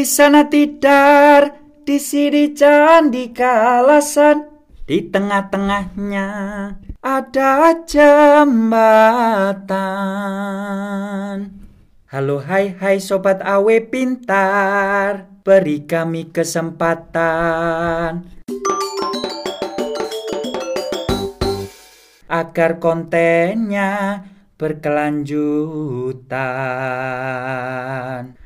Di sana tidar, di sini candi kalasan. Di tengah-tengahnya ada jembatan. Halo hai hai sobat awe pintar, beri kami kesempatan. Agar kontennya berkelanjutan.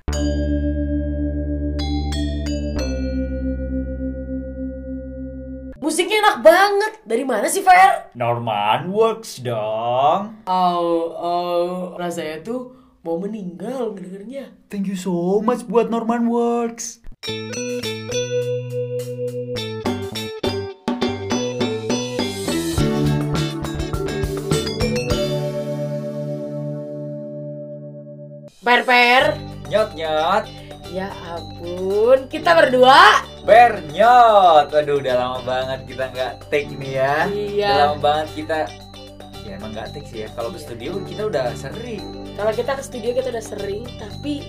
Musiknya enak banget. Dari mana sih, Fer? Norman Works dong. Oh, oh, rasanya tuh mau meninggal ngedengernya. Thank you so much buat Norman Works. Per, per. Nyot nyot. Ya ampun, kita berdua. Bernyot. Waduh udah lama banget kita nggak take nih ya. Iya. Udah lama banget kita ya emang nggak take sih ya. Kalau ke Iya. studio kita udah sering. Kalau kita ke studio kita udah sering, tapi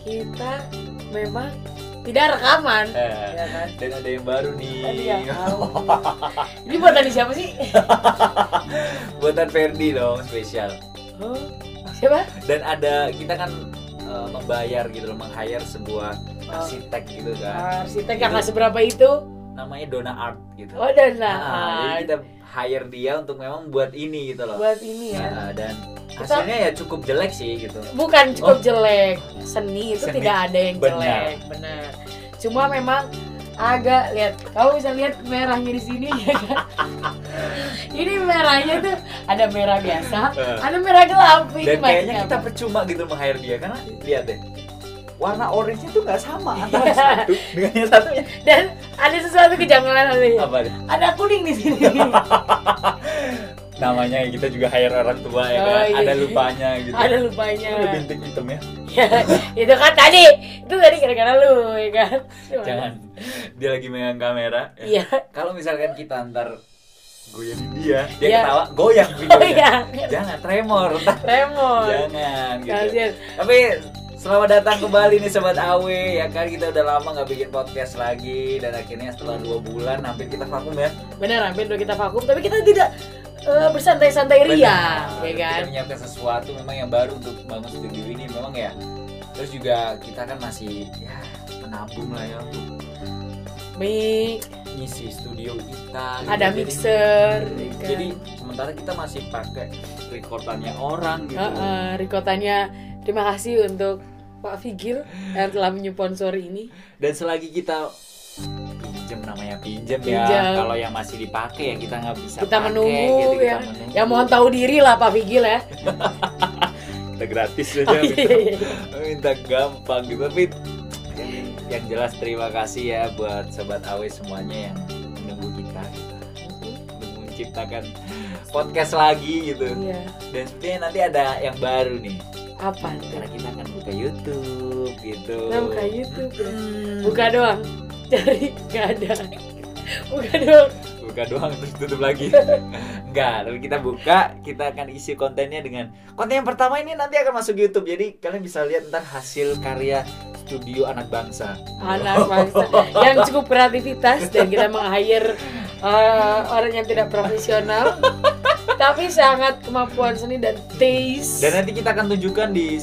kita memang tidak rekaman. Eh, Ya kan? Dan ada yang baru nih. Aduh, ya ampun. Ini buat tadi siapa sih? Buatan Ferdi dong spesial. Oh, siapa? Dan ada kita kan eh, membayar gitu loh, meng-hire sebuah Oh. Arsitek gitu kan. Arsitek yang nggak seberapa itu. Namanya Dona Art gitu. Oh, dan Nah, nah, jadi kita hire dia untuk memang buat ini gitu loh. buat ini ya. Nah, dan hasilnya ya cukup jelek sih gitu. Bukan cukup Oh. jelek. Seni itu Seni. tidak ada yang Benar. jelek, benar. Cuma memang agak lihat kamu bisa lihat merahnya di sini ya kan ini merahnya tuh ada merah biasa Eh. ada merah gelap Dan kayaknya kita percuma gitu meng-hire dia karena lihat deh. Warna orange itu nggak sama antara satu dengan yang satunya. dan ada sesuatu kejanggalan ada Apa deh? ada kuning di sini Namanya kita juga hire orang tua ya Oh, kan. iya. Ada lupanya gitu. ada lupanya Ada bintik hitam ya. Ya, itu kan tadi itu tadi gara-gara lu ya kan Jangan. Dia lagi megang kamera. ya. iya Kalau misalkan kita ntar goyangin dia, dia Iya. ketawa, goyang oh videonya. iya Jangan tremor, ntar lemon jangan gitu. kasian Tapi selamat datang kembali nih sobat Awe ya kan kita udah lama nggak bikin podcast lagi dan akhirnya setelah dua bulan hampir kita vakum ya. bener hampir udah kita vakum tapi kita tidak eh, bersantai-santai ria Benar. ya kan Kita menyiapkan sesuatu memang yang baru untuk bangun studio ini memang ya. Terus juga kita kan masih ya menabung lah ya untuk mic ngisi studio kita. gitu. ada Jadi- mixer ya kan? Jadi sementara kita masih pakai recordannya orang gitu. Heeh, Rikotanya terima kasih untuk Pak Vigil yang telah menyponsori ini. Dan selagi kita pinjem namanya pinjem ya. Pinjam. Kalau yang masih dipakai ya kita nggak bisa Kita pakai, menunggu gitu, kita ya. menunggu. Ya mohon tahu diri lah Pak Vigil ya. kita gratis aja Oh, iya, minta, iya, iya. minta gampang gitu tapi yang, yang jelas terima kasih ya buat sobat awe semuanya yang menunggu kita menciptakan podcast lagi gitu Iya. dan sepertinya nanti ada yang baru nih Apa tuh? karena kita akan buka YouTube gitu Kita buka YouTube ya. Hmm. Buka doang. Cari nggak ada. Buka doang. buka doang terus tutup lagi enggak tapi kita buka kita akan isi kontennya dengan konten yang pertama ini nanti akan masuk YouTube jadi kalian bisa lihat ntar hasil karya studio anak bangsa Anak bangsa yang cukup kreativitas dan kita meng-hire eh, orang yang tidak profesional tapi sangat kemampuan seni dan taste. dan nanti kita akan tunjukkan di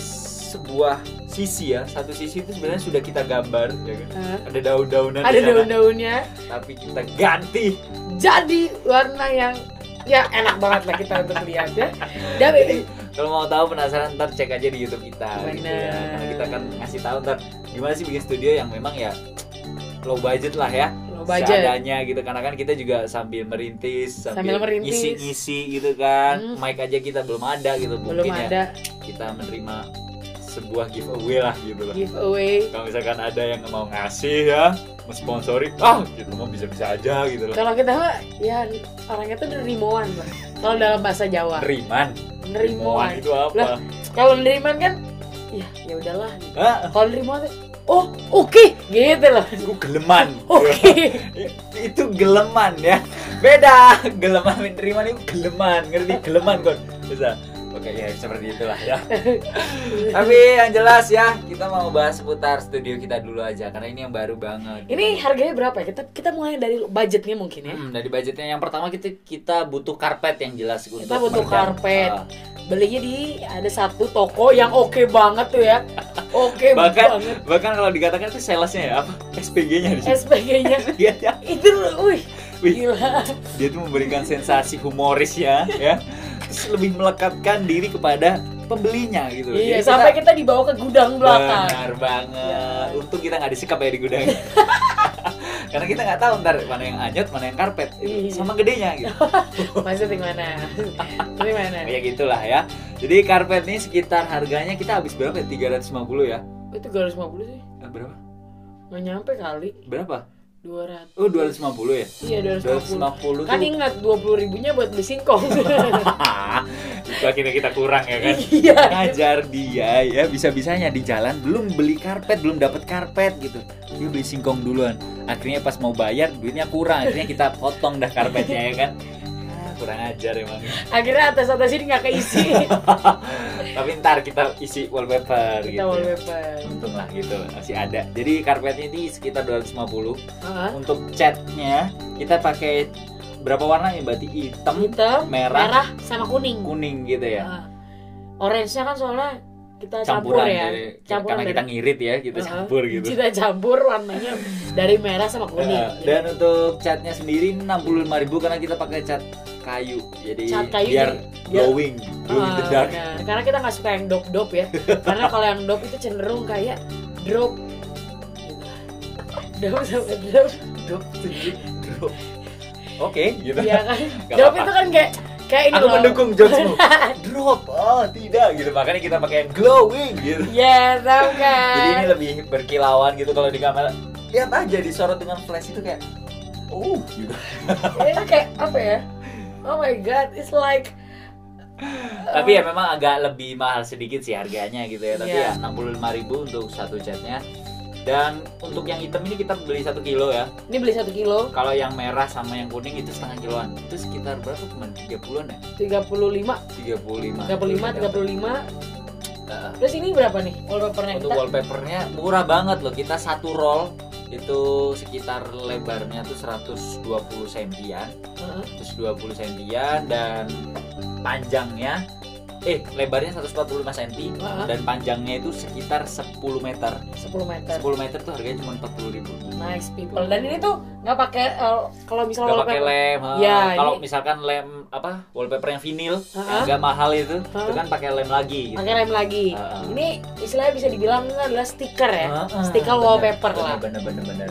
sebuah sisi ya. Satu sisi itu sebenarnya sudah kita gambar ya kan? Hah? ada daun-daunan di ada daun-daunnya. Tapi kita ganti. Jadi warna yang ya enak banget lah kita untuk lihat ya. Dan jadi kalau mau tahu penasaran ntar cek aja di YouTube kita gitu ya. Karena kita akan ngasih tahu ntar gimana sih bikin studio yang memang ya low budget lah ya budget. seadanya gitu karena kan kita juga sambil merintis Sambil merintis. ngisi-ngisi gitu kan Hmm. mic aja kita belum ada gitu Belum mungkin ya ada kita menerima sebuah giveaway lah gitu loh giveaway. kalau misalkan ada yang mau ngasih ya mensponsori ah gitu mau bisa-bisa aja gitu loh Kalau kita mah ya orangnya tuh nerimuan lah. Kalau dalam bahasa Jawa, neriman nerimuan. itu apa. Kalau neriman kan ya ya udahlah. ah Kalau nerimuan tuh oh oke. Gitu loh. itu geleman. Oke. itu geleman ya. Beda. Geleman neriman itu geleman. Ngerti? Geleman kon bisa oke ya seperti itulah ya tapi yang jelas ya kita mau bahas seputar studio kita dulu aja karena ini yang baru banget Ini harganya berapa ya? Kita kita mulai dari budgetnya mungkin ya. Hmm, dari budgetnya yang pertama kita kita butuh karpet yang jelas untuk Kita butuh meredam. karpet. Ah, Belinya di ada satu toko yang oke banget tuh ya. Oke bahkan banget. bahkan kalau dikatakan itu salesnya ya apa SPG-nya di situ. SPG-nya Iya, ya. itu wih Wih, gila. dia tuh memberikan sensasi humoris ya, ya. Lebih melekatkan diri kepada pembelinya gitu. Iya, Jadi sampai kita dibawa ke gudang belakang. Benar banget. Ya. Untung kita nggak disekap ya di gudang. Karena kita nggak tahu ntar mana yang anyut, mana yang karpet. Iya. sama gedenya gitu. Maksudnya gimana? Ini mana? ya gitulah ya. Jadi karpet ini sekitar harganya kita habis berapa ya? 350 ya? Itu 250 sih. Eh, berapa? Nggak nyampe kali. Berapa? 200. Oh 250 ya? Iya 250. 250 Kan tuh ingat 20 ribunya buat beli singkong. itu akhirnya kita kurang ya kan? Iya. ngajar dia ya bisa-bisanya di jalan belum beli karpet belum dapat karpet gitu dia beli singkong duluan akhirnya pas mau bayar duitnya kurang akhirnya kita potong dah karpetnya ya kan kurang ajar emang Akhirnya atas atas ini nggak keisi. tapi ntar kita isi wallpaper Kita gitu wallpaper. untung lah gitu masih ada jadi karpetnya ini sekitar 250 Hah? untuk catnya kita pakai berapa warna ya berarti hitam Hitam, merah, merah sama kuning. kuning gitu ya Nah, Orange-nya kan soalnya kita campur ya. dari, Campuran karena dari- kita ngirit ya kita Heeh. campur gitu Kita campur warnanya dari merah sama kuning. Uh, dan untuk catnya sendiri 65.000 karena kita pakai cat kayu. Jadi Cat kayu biar glowing, glow in the Ah, dark. benar. Karena kita nggak suka yang dop dop ya. Karena kalau yang dop itu cenderung kayak drop. Dop sama drop. Drop, drop. Oke, gitu. Iya kan? Gak Drop apa-apa. itu kan kayak kayak ini Aku loh. mendukung jokesmu. Drop, oh tidak gitu. Makanya kita pakai glowing gitu. Ya, tahu kan. Jadi ini lebih berkilauan gitu kalau di kamera. Lihat aja disorot dengan flash itu kayak uh gitu. Ini kayak apa ya? Oh my god, it's like Tapi ya memang agak lebih mahal sedikit sih harganya gitu ya. Tapi Iya. ya 65.000 untuk satu catnya. Dan untuk yang hitam ini kita beli satu kilo ya. ini beli satu kilo Kalau yang merah sama yang kuning itu setengah kiloan. Itu sekitar berapa teman? 30-an ya? 35 35. 35 35 Heeh. terus ini berapa nih wallpapernya Untuk kita wallpapernya murah banget loh. Kita satu roll itu sekitar lebarnya tuh 120 sentian, Heeh. 120 sentian dan panjangnya eh lebarnya 145 cm Heeh. dan panjangnya itu sekitar 10 meter. 10 meter 10 meter tuh harganya cuma 40.000 ribu. nice people dan ini tuh nggak pakai eh, kalau misalnya Gak pakai lem. Ya, Kalau ini- misalkan lem apa wallpaper yang vinil yang agak mahal itu, Ha. itu kan pakai lem lagi. Gitu. pakai lem lagi Heeh. ini istilahnya bisa dibilang adalah stiker ya Ha-ha, stiker bener, wallpaper bener, lah Bener bener bener.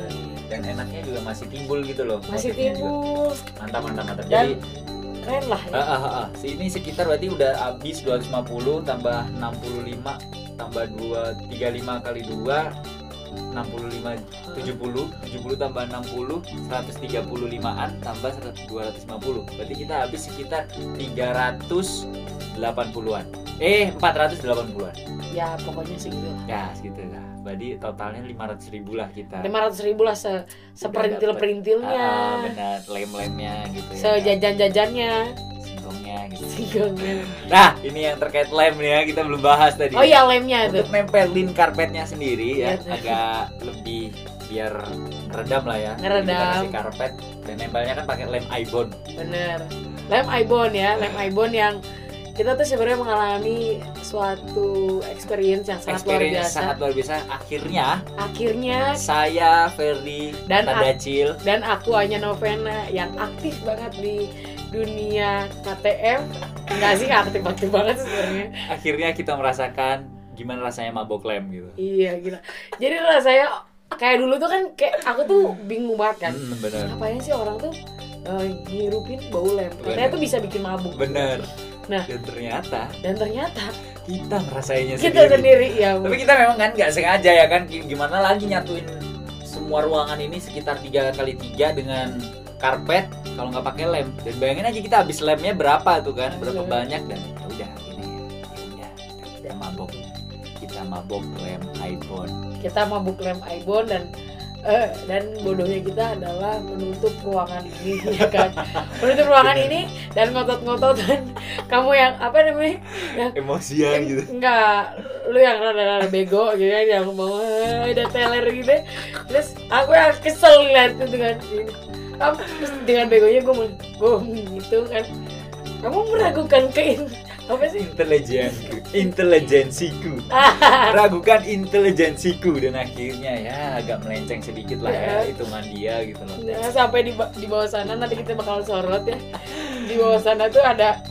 Dan enaknya juga masih timbul gitu loh. masih juga. timbul Mantap mantap mantap. Dan- Jadi keren lah ya. ah, ah, ah, ah. ini sekitar berarti udah habis 250 tambah 65 tambah 2 35 kali 2 65 70 70 tambah 60 135-an tambah 250 berarti kita habis sekitar 380-an eh 480-an ya pokoknya segitu ya segitu lah. Berarti totalnya 500 ribu lah kita. 500 ribu lah se seperintil perintilnya Ah, benar lem-lemnya gitu ya. Sejajan jajannya singkongnya gitu. Singkongnya nah ini yang terkait lem ya kita belum bahas tadi. Oh iya lemnya itu. Untuk nempelin karpetnya sendiri ya Iya. agak lebih biar meredam lah ya. Ngeredam. Jadi kita kasih karpet dan nempelnya kan pakai lem ibon. Bener lem ibon ya lem ibon yang kita tuh sebenarnya mengalami suatu experience yang sangat luar experience biasa. sangat luar biasa. Akhirnya akhirnya saya Ferdi Dan dan ak- Dacil dan aku hanya Novena yang aktif banget di dunia KTM enggak sih aktif aktif banget sebenarnya. Akhirnya kita merasakan gimana rasanya mabok lem gitu. Iya gila. Jadi rasanya kayak dulu tuh kan kayak aku tuh bingung banget kan. Hmm, bener ngapain sih orang tuh eh, ngirupin bau lem? Katanya Bener. tuh bisa bikin mabuk. Bener Nah. dan ternyata dan ternyata kita ngerasainnya kita sendiri. sendiri ya tapi kita memang kan nggak sengaja ya kan gimana lagi nyatuin semua ruangan ini sekitar tiga kali tiga dengan karpet kalau nggak pakai lem. Dan bayangin aja kita habis lemnya berapa tuh kan berapa Iya. banyak dan ya udah ini ya udah kita, mabok. Kita mabok lem iPhone. Kita mabuk lem ibon dan eh, dan bodohnya kita adalah menutup ruangan ini ya kan? Menutup ruangan ini dan ngotot-ngototan kamu yang apa namanya? Yang emosian gitu. enggak lu yang rada-rada bego gitu kan yang mau "Eh, ada teler gitu. Terus aku yang kesel lihat itu kan. Terus dengan begonya gue mau gue gitu kan. Kamu meragukan kein apa sih? Intelijen intelijensiku. Ragukan intelijensiku. Dan akhirnya ya agak melenceng sedikit lah ya hitungan dia gitu loh. Nah, sampai di, di bawah sana nanti kita bakal sorot ya. Di bawah sana tuh ada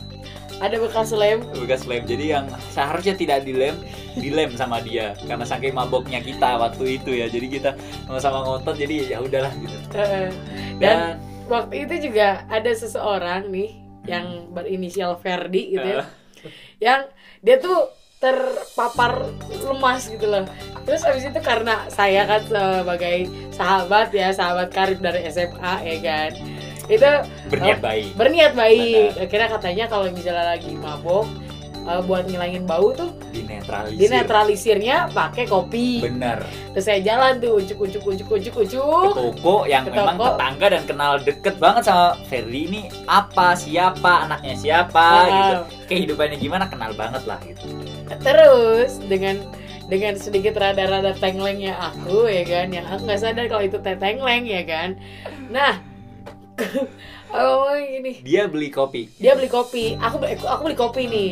ada bekas lem. Bekas lem. Jadi yang seharusnya tidak dilem dilem sama dia. Karena saking maboknya kita waktu itu ya. Jadi kita sama-sama ngotot jadi ya udahlah gitu. Eh, dan waktu itu juga ada seseorang nih yang berinisial Ferdi gitu ya. Yang dia tuh terpapar lemas gitu loh. Terus abis itu karena saya kan sebagai sahabat ya sahabat karib dari SMA ya kan. Itu berniat Oh, baik. berniat baik. Akhirnya katanya kalau misalnya lagi mabok eh, buat ngilangin bau tuh dinetralisir. dinetralisirnya pakai kopi. Benar terus saya jalan tuh ucuk ucuk ucuk ucuk ke ucuk toko yang Ke memang toko. tetangga dan kenal deket banget sama Ferdi ini apa? Siapa? Anaknya siapa? Ah. gitu. Kehidupannya gimana? Kenal banget lah gitu. Terus dengan dengan sedikit rada-rada tenglengnya aku ya kan yang aku nggak sadar kalau itu teh tengleng ya kan. Nah ngomong gini dia beli kopi. Dia beli kopi. Aku beli, aku beli kopi nih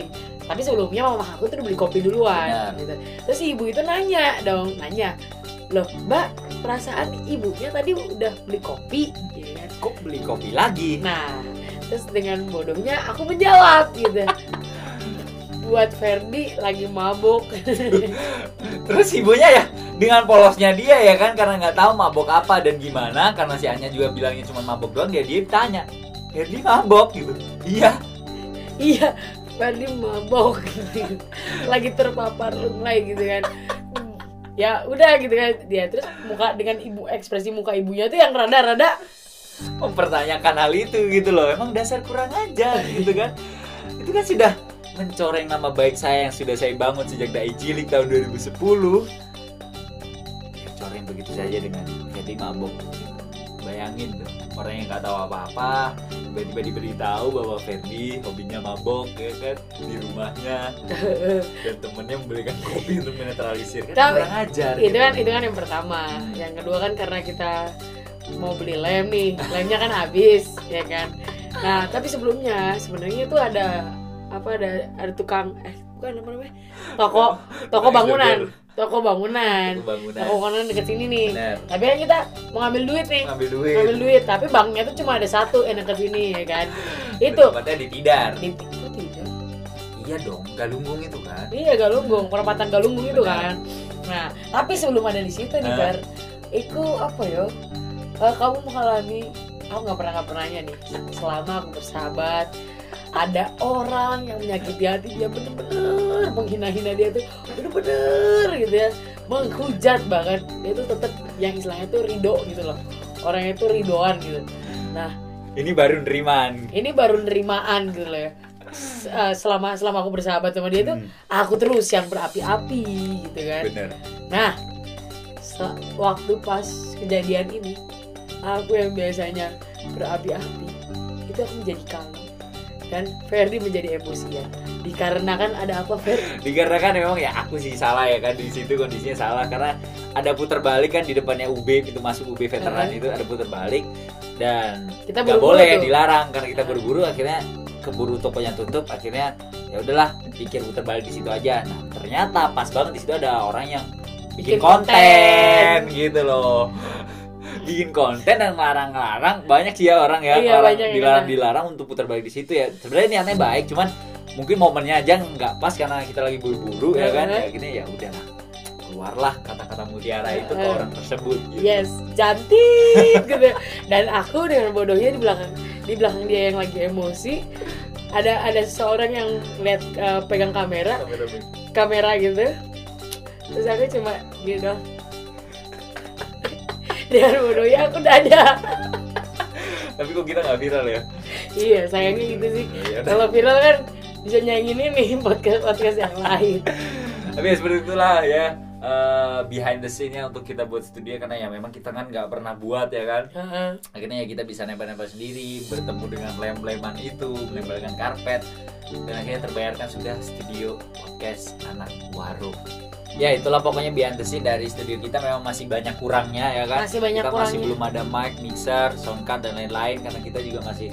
tapi sebelumnya mama aku tuh udah beli kopi duluan Benar. gitu. terus si ibu itu nanya dong nanya loh mbak perasaan ibunya tadi udah beli kopi? Gitu kan. Kok beli kopi lagi? Nah terus dengan bodohnya aku menjawab gitu. Buat Ferdi lagi mabuk terus ibunya ya dengan polosnya dia ya kan karena nggak tahu mabok apa dan gimana karena si Anya juga bilangnya cuma mabok doang dia dia tanya Ferdi mabok? Gitu. Iya. Iya Ferdi mabok gitu. lagi terpapar lunglai gitu kan. Ya udah gitu kan. Dia terus muka dengan ibu ekspresi muka ibunya tuh yang rada-rada mempertanyakan hal itu gitu loh. Emang dasar kurang ajar gitu kan. Itu kan sudah mencoreng nama baik saya yang sudah saya bangun sejak dari cilik tahun 2010 ya, coreng begitu saja dengan jadi mabok. gitu. Bayangin tuh orang yang nggak tahu apa-apa tiba-tiba diberitahu bahwa Ferdi hobinya mabok ya kan di rumahnya. Dan temennya membelikan kopi untuk menetralisir. Kan Tapi, kurang ajar itu gitu. kan itu kan yang pertama. Yang kedua kan karena kita mau beli lem nih. Lemnya kan habis ya kan. Nah tapi sebelumnya sebenarnya itu ada apa ada ada tukang eh bukan apa namanya? Toko toko bangunan toko bangunan. Itu bangunan. Toko bangunan deket sini nih. Benar tapi kan kita mau ngambil duit nih. Ngambil duit. Ngambil duit tapi banknya tuh cuma ada satu yang deket sini ya kan? Itu. Tempatnya di Tidar. Di kok tidak iya dong Galunggung itu kan? Iya Galunggung, perempatan Galunggung itu kan. Nah, tapi sebelum ada di situ nih? Bar, itu apa ya? Eh, kamu mengalami, aku nggak pernah nggak pernahnya nih. Selama aku bersahabat, ada orang yang menyakiti hati dia bener-bener menghina-hina dia tuh bener-bener gitu ya. Menghujat bahkan dia tuh tetap yang istilahnya tuh ridho gitu loh. Orangnya tuh ridoan gitu. Ini baru nerimaan. ini baru nerimaan gitu loh ya. Eh, selama selama aku bersahabat sama dia tuh Hmm, aku terus yang berapi-api gitu kan. Bener. Nah waktu pas kejadian ini aku yang biasanya berapi-api itu aku menjadi kalem dan Ferdi menjadi emosian dikarenakan ada apa Fer? Dikarenakan memang ya aku sih salah ya kan di situ kondisinya salah. Karena ada putar balik kan di depannya UB pintu masuk UB veteran Mhm. itu ada putar balik. Dan kita nggak boleh tuh. dilarang karena kita buru-buru akhirnya keburu tokonya tutup akhirnya ya udahlah pikir putar balik di situ aja. Nah ternyata pas banget di situ ada orang yang bikin, Bikin konten, konten. gitu loh bikin konten dan ngelarang-larang banyak sih ya orang ya Iya, orang dilarang-dilarang untuk putar balik di situ ya. Sebenarnya niatnya baik cuman mungkin momennya aja nggak pas karena kita lagi buru-buru ya kan? Ya gini ya udahlah keluarlah kata-kata mutiara itu ke orang tersebut gitu. yes cantik gitu. Dan aku dengan bodohnya di belakang di belakang dia yang lagi emosi ada ada seseorang yang lihat eh, pegang kamera kamera gitu. Terus aku cuma gitu dengan bodohnya aku dada. Tapi kok kita nggak viral ya? Iya sayangnya gitu sih. Ya udah. kalau viral kan bisa nyanyiin ini podcast podcast yang lain. Tapi ya seperti itulah ya eh, behind the scene-nya untuk kita buat studio karena ya memang kita kan nggak pernah buat ya kan? Akhirnya ya kita bisa nempel-nempel sendiri bertemu dengan lem-leman itu menempelkan karpet dan akhirnya terbayarkan sudah studio podcast anak warung ya itulah pokoknya behind the scene dari studio kita. Memang masih banyak kurangnya ya kan? Masih banyak kita masih kurangnya. belum ada mic mixer sound card dan lain-lain karena kita juga masih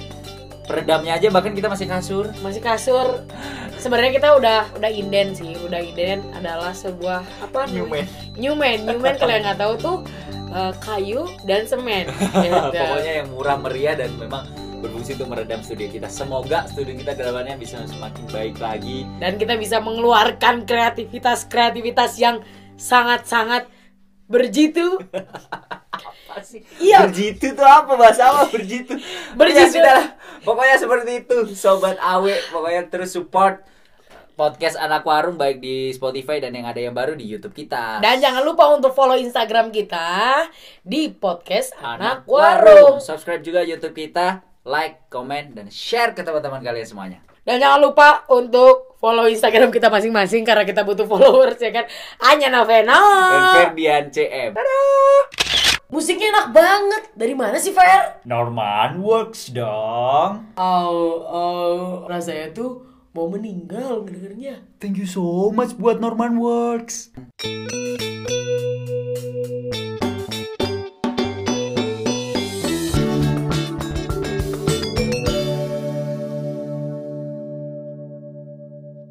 peredamnya aja. Bahkan kita masih kasur. Masih kasur. Sebenarnya kita udah udah inden sih. Udah inden adalah sebuah apa namanya? Newman Newman kalau yang nggak tahu tuh eh, kayu dan semen. Gitu. pokoknya yang murah meriah dan memang berfungsi untuk meredam studio kita semoga studio kita ke depannya bisa semakin baik lagi dan kita bisa mengeluarkan kreativitas kreativitas yang sangat sangat berjitu Iya. Berjitu tuh apa bahasa apa berjitu? Berjitu. Ya, lah. Pokoknya seperti itu, sobat Awe. Pokoknya terus support podcast anak warung baik di Spotify dan yang ada yang baru di YouTube kita. dan jangan lupa untuk follow Instagram kita di podcast anak warung Subscribe juga YouTube kita, like, comment, dan share ke teman-teman kalian semuanya. dan jangan lupa untuk follow Instagram kita masing-masing karena kita butuh followers ya kan Anya Novena Dan Ferdian CM. musiknya enak banget dari mana sih Fer? Norman Works dong. Oh, oh, rasanya tuh mau meninggal ngedengernya. Thank you so much buat Norman Works.